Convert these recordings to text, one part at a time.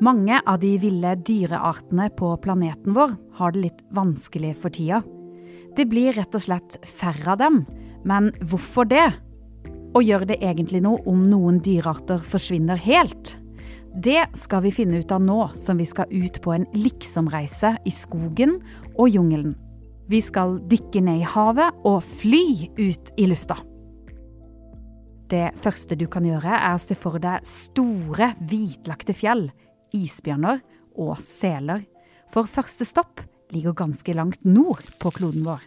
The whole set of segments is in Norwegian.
Mange av de ville dyreartene på planeten vår har det litt vanskelig for tida. Det blir rett og slett færre av dem. Men hvorfor det? Og gjør det egentlig noe om noen dyrearter forsvinner helt? Det skal vi finne ut av nå som vi skal ut på en liksomreise i skogen og jungelen. Vi skal dykke ned i havet og fly ut i lufta. Det første du kan gjøre, er å se for deg store, hvitlagte fjell isbjørner og seler. For første stopp ligger ganske langt nord på kloden vår.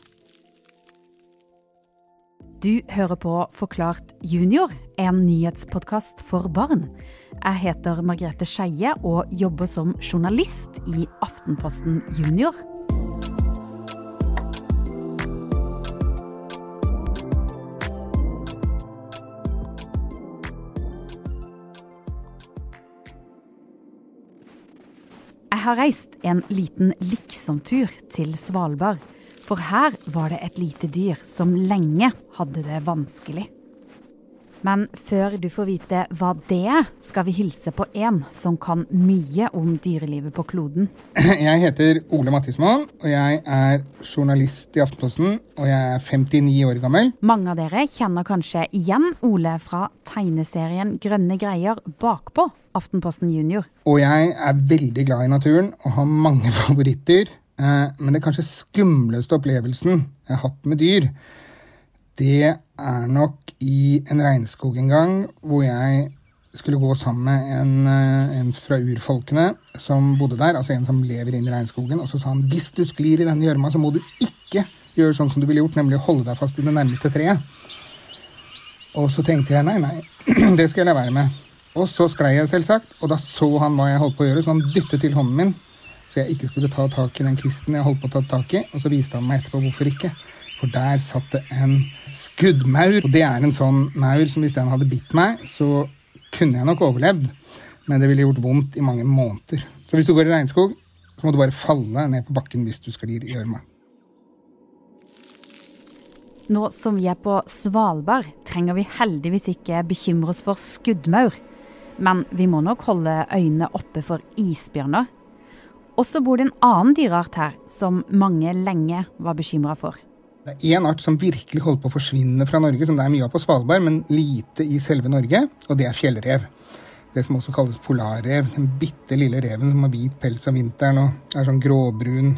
Du hører på Forklart junior, en nyhetspodkast for barn. Jeg heter Margrethe Skeie og jobber som journalist i Aftenposten Junior. Har reist en liten liksomtur til Svalbard. For her var det et lite dyr som lenge hadde det vanskelig. Men før du får vite hva det er, skal vi hilse på en som kan mye om dyrelivet på kloden. Jeg heter Ole Mattismoen, og jeg er journalist i Aftenposten. Og jeg er 59 år gammel. Mange av dere kjenner kanskje igjen Ole fra tegneserien Grønne greier bakpå Aftenposten Junior. Og jeg er veldig glad i naturen og har mange favoritter. Eh, men det kanskje skumleste opplevelsen jeg har hatt med dyr, det er nok i en regnskog en gang hvor jeg skulle gå sammen med en, eh, en, fra urfolkene som bodde der, altså en som lever inne i regnskogen, og så sa han hvis du sklir i denne gjørma, så må du ikke gjøre sånn som du ville gjort, nemlig holde deg fast i det nærmeste treet. Og så tenkte jeg nei, nei, det skal jeg la være med. Og så sklei jeg, selvsagt, og da så han hva jeg holdt på å gjøre, så han dyttet til hånden min så jeg ikke skulle ta tak i den kvisten jeg holdt på å ta tak i, og så viste han meg etterpå hvorfor ikke. For der satt det en skuddmaur. Og det er en sånn maur som hvis den hadde bitt meg, så kunne jeg nok overlevd. Men det ville gjort vondt i mange måneder. Så hvis du går i regnskog, så må du bare falle ned på bakken hvis du sklir i gjørma. Nå som vi er på Svalbard, trenger vi heldigvis ikke bekymre oss for skuddmaur. Men vi må nok holde øynene oppe for isbjørner. Og så bor det en annen dyreart her som mange lenge var bekymra for. Det er én art som virkelig holder på å forsvinne fra Norge, som det er mye av på Svalbard, men lite i selve Norge, og det er fjellrev. Det som også kalles polarrev. Den bitte lille reven som har hvit pels om vinteren og er sånn gråbrun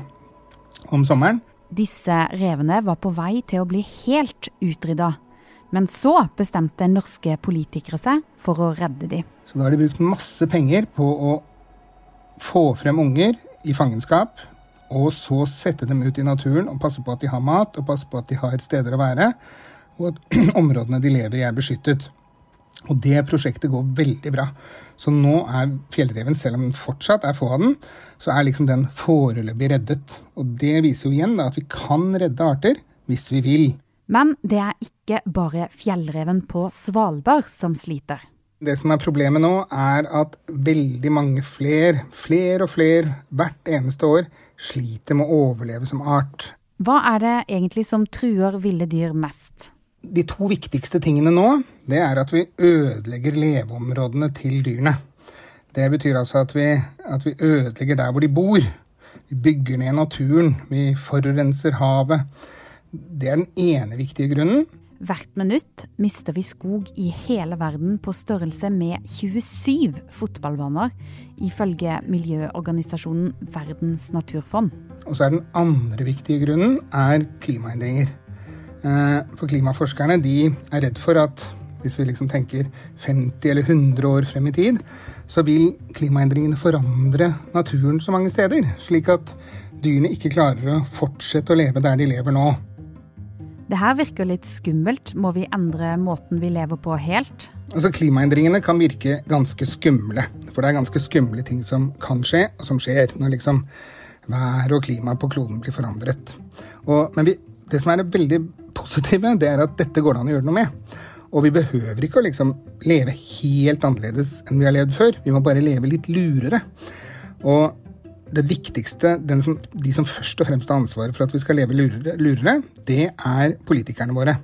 om sommeren. Disse revene var på vei til å bli helt utrydda. Men så bestemte norske politikere seg for å redde de. Så da har de brukt masse penger på å få frem unger i fangenskap og så sette dem ut i naturen og passe på at de har mat, og passe på at de har steder å være, og at områdene de lever i, er beskyttet. Og det prosjektet går veldig bra. Så nå er fjellreven, selv om den fortsatt er få av den, så er liksom den foreløpig reddet. Og det viser jo igjen da, at vi kan redde arter hvis vi vil. Men det er ikke bare fjellreven på Svalbard som sliter. Det som er problemet nå, er at veldig mange fler, fler og fler, hvert eneste år sliter med å overleve som art. Hva er det egentlig som truer ville dyr mest? De to viktigste tingene nå, det er at vi ødelegger leveområdene til dyrene. Det betyr altså at vi, at vi ødelegger der hvor de bor. Vi bygger ned naturen, vi forurenser havet. Det er den ene viktige grunnen. Hvert minutt mister vi skog i hele verden på størrelse med 27 fotballbaner, ifølge miljøorganisasjonen Verdens naturfond. Og så er Den andre viktige grunnen er klimaendringer. Eh, for klimaforskerne er redd for at hvis vi liksom tenker 50 eller 100 år frem i tid, så vil klimaendringene forandre naturen så mange steder, slik at dyrene ikke klarer å fortsette å leve der de lever nå. Det her virker litt skummelt. Må vi endre måten vi lever på helt? Altså Klimaendringene kan virke ganske skumle. For det er ganske skumle ting som kan skje, og som skjer når liksom vær og klima på kloden blir forandret. Og, men vi, det som er det veldig positive, det er at dette går det an å gjøre noe med. Og vi behøver ikke å liksom leve helt annerledes enn vi har levd før. Vi må bare leve litt lurere. Og det viktigste, som, de som først og fremst har ansvaret for at vi skal leve lurere, lurere, det er politikerne våre.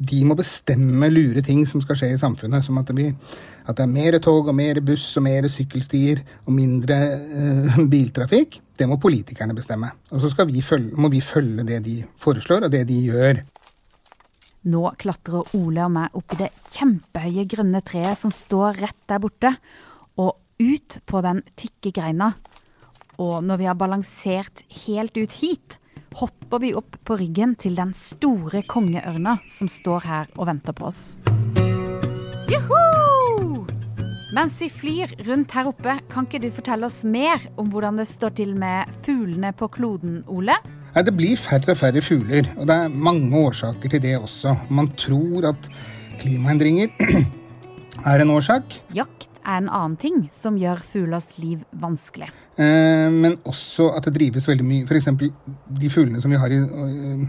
de må bestemme lure ting som skal skje i samfunnet. Som at det, blir, at det er mer tog og mer buss og mer sykkelstier og mindre eh, biltrafikk. Det må politikerne bestemme. Og så vi følge, må vi følge det de foreslår, og det de gjør. Nå klatrer Ole og meg opp i det kjempehøye grønne treet som står rett der borte, og ut på den tykke greina. Og når vi har balansert helt ut hit, hopper vi opp på ryggen til den store kongeørna som står her og venter på oss. Juhu! Mens vi flyr rundt her oppe, kan ikke du fortelle oss mer om hvordan det står til med fuglene på kloden, Ole? Nei, Det blir færre og færre fugler, og det er mange årsaker til det også. Man tror at klimaendringer er en årsak. Jakt er en annen ting som gjør fuglers liv vanskelig. Eh, men også at det drives veldig mye F.eks. de fuglene som vi har i, eh,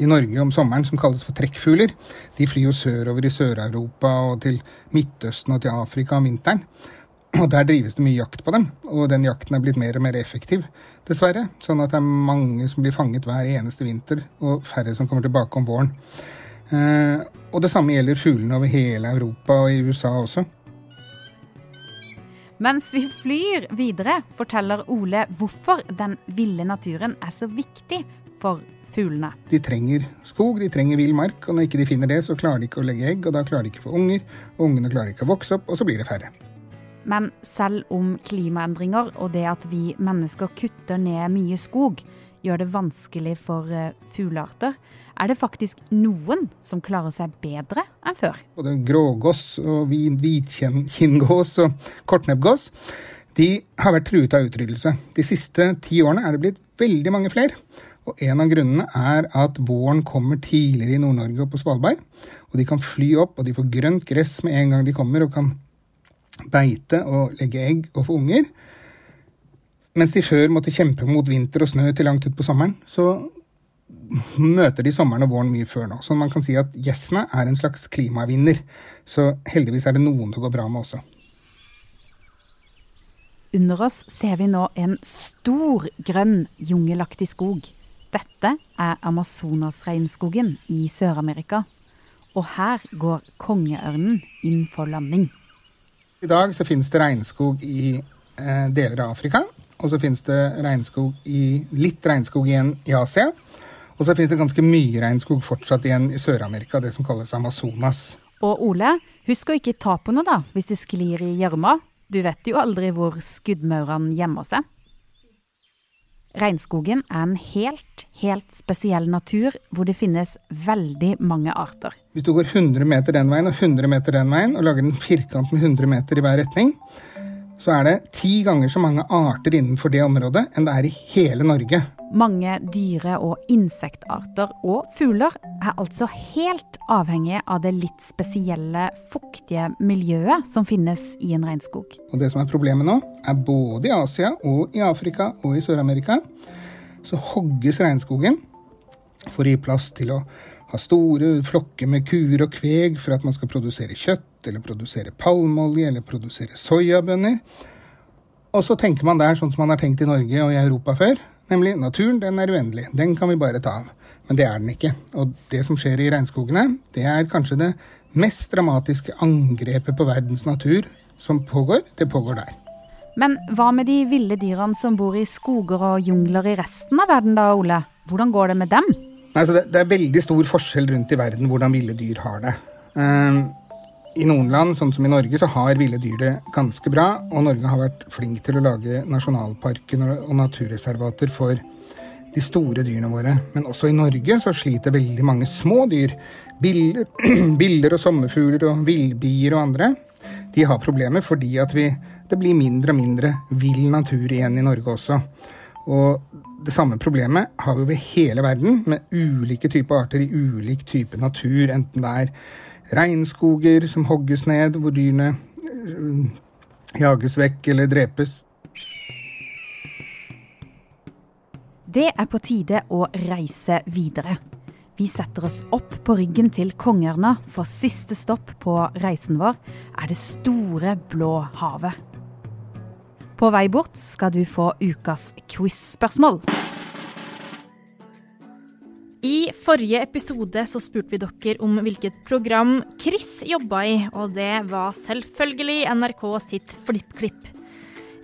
i, Norge om sommeren, som kalles for trekkfugler, de flyr jo sørover i Sør-Europa og til Midtøsten og til Afrika om vinteren. Og der drives det mye jakt på dem, og den jakten er blitt mer og mer effektiv, dessverre. Sånn at det er mange som blir fanget hver eneste vinter, og færre som kommer tilbake om våren. Eh, og det samme gjelder fuglene over hele Europa og i USA også. Mens vi flyr videre, forteller Ole hvorfor den ville naturen er så viktig for fuglene. De trenger skog, de trenger vill mark, og når ikke de finner det, så klarer de ikke å legge egg, og da klarer de ikke å få unger, og ungene klarer ikke å vokse opp, og så blir det færre. Men selv om klimaendringer og det at vi mennesker kutter ned mye skog, gjør det vanskelig for eh, fuglearter, er det faktisk noen som klarer seg bedre enn før. Både grågås og hvitkinngås og kortnebbgås de har vært truet av utryddelse. De siste ti årene er det blitt veldig mange flere. Og En av grunnene er at våren kommer tidligere i Nord-Norge og på Svalbard. og De kan fly opp, og de får grønt gress med en gang de kommer, og kan beite og legge egg og få unger. Mens de før måtte kjempe mot vinter og snø til langt utpå sommeren, så møter de sommeren og våren mye før nå. Så man kan si at gjessene er en slags klimavinner. Så heldigvis er det noen det går bra med også. Under oss ser vi nå en stor, grønn, jungelaktig skog. Dette er Amazonasregnskogen i Sør-Amerika. Og her går kongeørnen inn for landing. I dag så finnes det regnskog i eh, deler av Afrika. Og så finnes det regnskog i, litt regnskog igjen i Asia. Og så finnes det ganske mye regnskog fortsatt igjen i Sør-Amerika, det som kalles Amazonas. Og Ole, husk å ikke ta på noe da, hvis du sklir i gjørma. Du vet jo aldri hvor skuddmaurene gjemmer seg. Regnskogen er en helt, helt spesiell natur hvor det finnes veldig mange arter. Hvis du går 100 meter den veien og 100 meter den veien, og lager en firkant med 100 meter i hver retning, så er det ti ganger så mange arter innenfor det området enn det er i hele Norge. Mange dyre- og insektarter og fugler er altså helt avhengige av det litt spesielle, fuktige miljøet som finnes i en regnskog. Og Det som er problemet nå, er både i Asia og i Afrika og i Sør-Amerika så hogges regnskogen for å gi plass til å ha store flokker med kuer og kveg for at man skal produsere kjøtt, eller produsere palmeolje, eller produsere soyabønner. Og så tenker man der sånn som man har tenkt i Norge og i Europa før, Nemlig naturen den er uendelig. Den kan vi bare ta av. Men det er den ikke. Og det som skjer i regnskogene, det er kanskje det mest dramatiske angrepet på verdens natur som pågår. Det pågår der. Men hva med de ville dyrene som bor i skoger og jungler i resten av verden da, Ole? Hvordan går det med dem? Nei, det, det, er veldig stor forskjell rundt i verden hvordan ville dyr har det. Um, i noen land, sånn som i Norge, så har ville dyr det ganske bra. Og Norge har vært flink til å lage nasjonalparker og naturreservater for de store dyrene våre. Men også i Norge så sliter veldig mange små dyr. Biller, biller og sommerfugler og villbier og andre. De har problemer fordi at vi, det blir mindre og mindre vill natur igjen i Norge også. Og det samme problemet har vi over hele verden, med ulike typer arter i ulik type natur. Enten det er regnskoger som hogges ned, hvor dyrene øh, jages vekk eller drepes. Det er på tide å reise videre. Vi setter oss opp på ryggen til kongeørna, for siste stopp på reisen vår er det store, blå havet. På vei bort skal du få ukas quiz-spørsmål. I forrige episode så spurte vi dere om hvilket program Chris jobba i, og det var selvfølgelig NRK sitt FlippKlipp.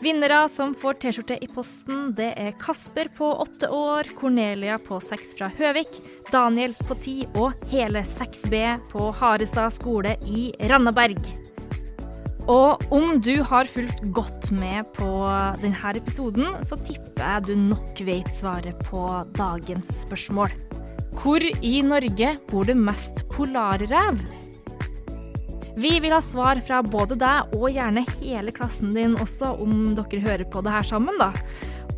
Vinnere som får T-skjorte i posten, det er Kasper på åtte år, Cornelia på seks fra Høvik, Daniel på ti og hele 6B på Harestad skole i Randaberg. Og om du har fulgt godt med på denne episoden, så tipper jeg du nok vet svaret på dagens spørsmål. Hvor i Norge bor det mest polarrev? Vi vil ha svar fra både deg og gjerne hele klassen din også, om dere hører på det her sammen, da.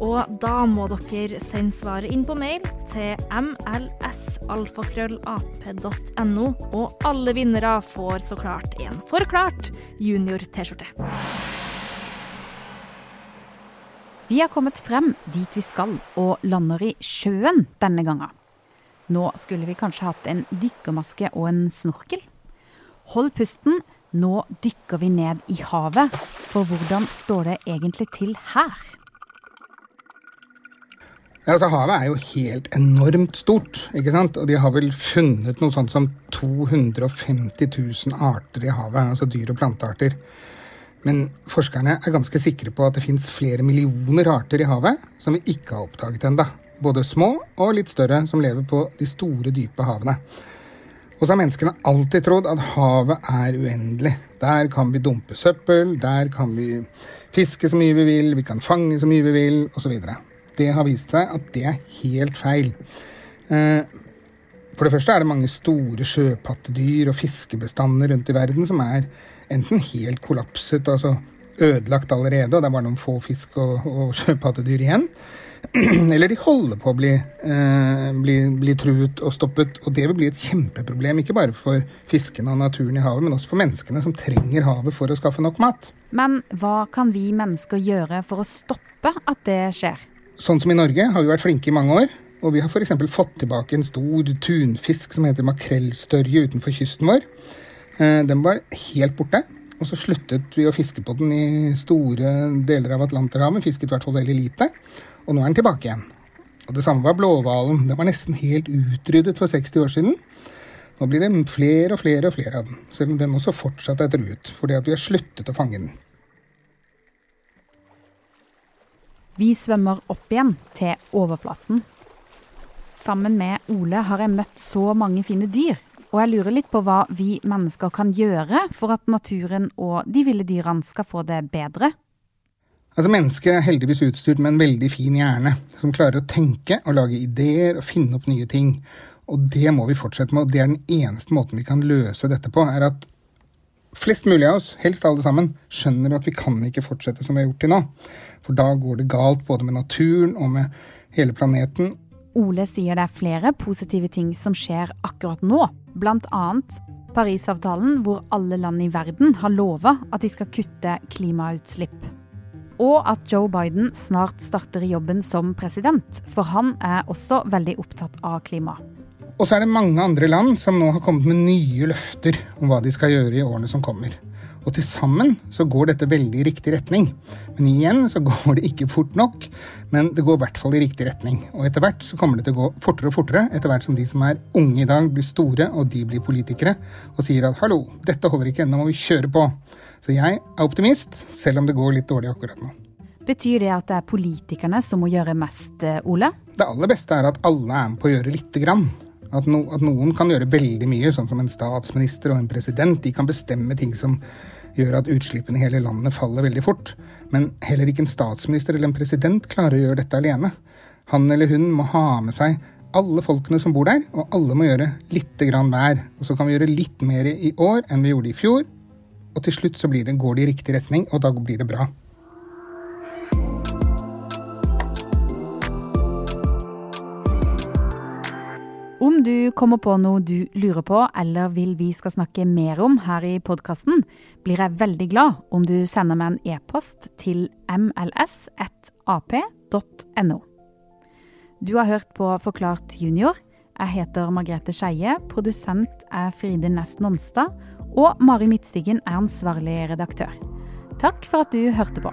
Og da må dere sende svaret inn på mail til mlsalfakrøllap.no, og alle vinnere får så klart en Forklart junior-T-skjorte. Vi har kommet frem dit vi skal, og lander i sjøen denne gangen. Nå skulle vi kanskje hatt en dykkermaske og en snorkel. Hold pusten, nå dykker vi ned i havet. For hvordan står det egentlig til her? Ja, altså Havet er jo helt enormt stort, ikke sant? og de har vel funnet noe sånt som 250 000 arter i havet, altså dyr- og plantearter. Men forskerne er ganske sikre på at det fins flere millioner arter i havet som vi ikke har oppdaget ennå både små og litt større, som lever på de store, dype havene. Og så har menneskene alltid trodd at havet er uendelig. Der kan vi dumpe søppel, der kan vi fiske så mye vi vil, vi kan fange så mye vi vil, osv. Det har vist seg at det er helt feil. Eh, for det første er det mange store sjøpattedyr og fiskebestander rundt i verden som er enten helt kollapset, altså ødelagt allerede, og det er bare noen få fisk og, og sjøpattedyr igjen. eller de holder på å bli, eh, bli, bli, truet og stoppet. Og det vil bli et kjempeproblem, ikke bare for fiskene og naturen i havet, men også for menneskene som trenger havet for å skaffe nok mat. Men hva kan vi mennesker gjøre for å stoppe at det skjer? Sånn som i Norge har vi vært flinke i mange år. Og vi har f.eks. fått tilbake en stor tunfisk som heter makrellstørje utenfor kysten vår. Eh, den var helt borte. Og så sluttet vi å fiske på den i store deler av Atlanterhavet. Fisket i hvert fall veldig lite og nå er den tilbake igjen. Og Det samme var blåhvalen. Den var nesten helt utryddet for 60 år siden. Nå blir det flere og flere og flere av den, selv om den også fortsatt er truet, fordi at vi har sluttet å fange den. Vi svømmer opp igjen til overflaten. Sammen med Ole har jeg møtt så mange fine dyr, og jeg lurer litt på hva vi mennesker kan gjøre for at naturen og de ville dyrene skal få det bedre. Altså Mennesker er heldigvis utstyrt med en veldig fin hjerne, som klarer å tenke og lage ideer og finne opp nye ting. Og det må vi fortsette med, og det er den eneste måten vi kan løse dette på, er at flest mulig av oss, helst alle sammen, skjønner at vi kan ikke fortsette som vi har gjort til nå. For da går det galt både med naturen og med hele planeten. Ole sier det er flere positive ting som skjer akkurat nå, annet Parisavtalen, hvor alle land i verden har lova at de skal kutte klimautslipp og at Joe Biden snart starter jobben som president, for han er også veldig opptatt av klima. Og så er det mange andre land som nå har kommet med nye løfter om hva de skal gjøre i årene som kommer. Og til sammen så går dette veldig i riktig retning. Men igjen så går det ikke fort nok, men det går i hvert fall i riktig retning. Og etter hvert så kommer det til å gå fortere og fortere, etter hvert som de som er unge i dag blir store, og de blir politikere, og sier at hallo, dette holder ikke, nå må vi kjøre på. Så jeg er optimist, selv om det går litt dårlig akkurat nå. Betyr det at det er politikerne som må gjøre mest, eh, Ole? Det aller beste er at alle er med på å gjøre lite grann. At, no, at, noen kan gjøre veldig mye, sånn som en statsminister og en president. De kan bestemme ting som gjør at utslippene i hele landet faller veldig fort. Men heller ikke en statsminister eller en president klarer å gjøre dette alene. Han eller hun må ha med seg alle folkene som bor der, og alle må gjøre lite grann hver. Og så kan vi gjøre litt mer i år enn vi gjorde i fjor, og til slutt så det, går det i riktig retning, og da blir det bra. Om du kommer på noe du lurer på eller vil vi skal snakke mer om her i podkasten, blir jeg veldig glad om du sender meg en e-post til mls1ap.no. Du har hørt på Forklart junior. Jeg heter Margrethe Skeie. Produsent er Fride Næss Nonstad og Mari Midtstigen er ansvarlig redaktør. Takk for at du hørte på.